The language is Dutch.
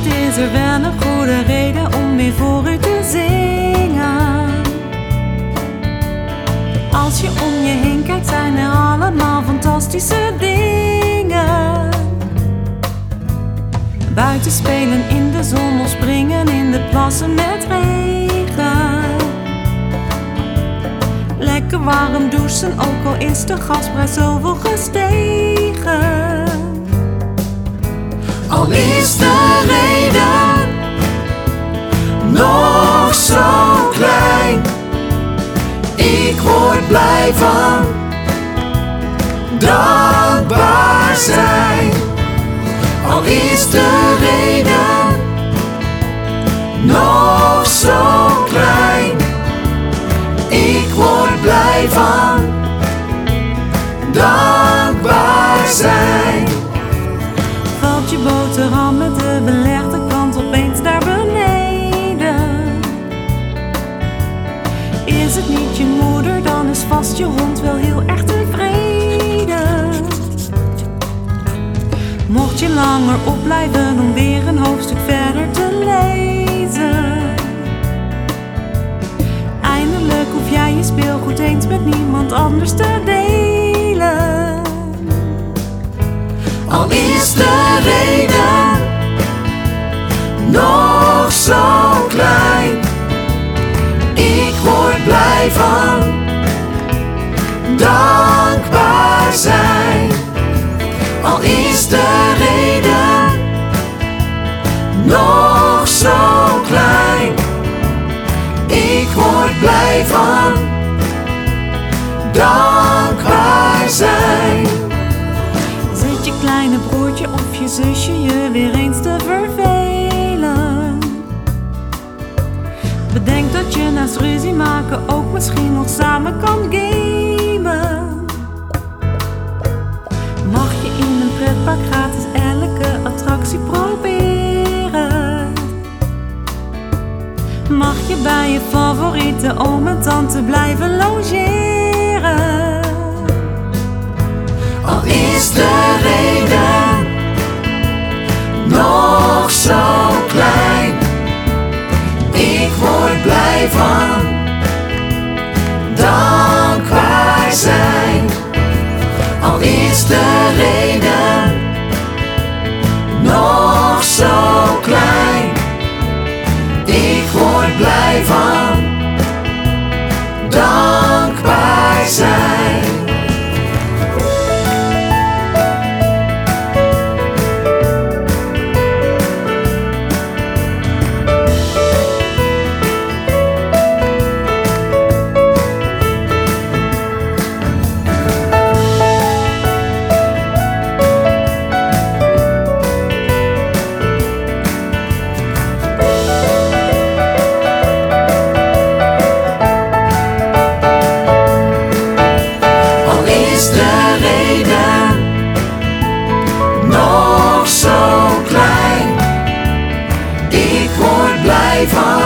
is er wel een goede reden om weer voor u te zingen. Als je om je heen kijkt, zijn er allemaal fantastische dingen. Buiten spelen in de zon of springen in de plassen met regen. Lekker warm douchen, ook al is de gasprijs zoveel gestegen. Al is de reden nog zo klein, ik word blij van dankbaar zijn. Al is de reden nog zo klein, ik word blij van het niet je moeder, dan is vast je hond wel heel erg tevreden. Mocht je langer opblijven om weer een hoofdstuk verder te lezen. Eindelijk hoef jij je speelgoed eens met niemand anders te delen. Al is de reden blij van dankbaar zijn. Al is de reden nog zo klein, ik word blij van dankbaar zijn. Zit je kleine broertje of je zusje je weer eens te vervelen? Dat je naast ruzie maken ook misschien nog samen kan gamen. Mag je in een pretpark gratis elke attractie proberen? Mag je bij je favoriete oom en tante blijven logeren? Blij van. Zijn. Al is de reden nog zo klein, ik word blij van word blij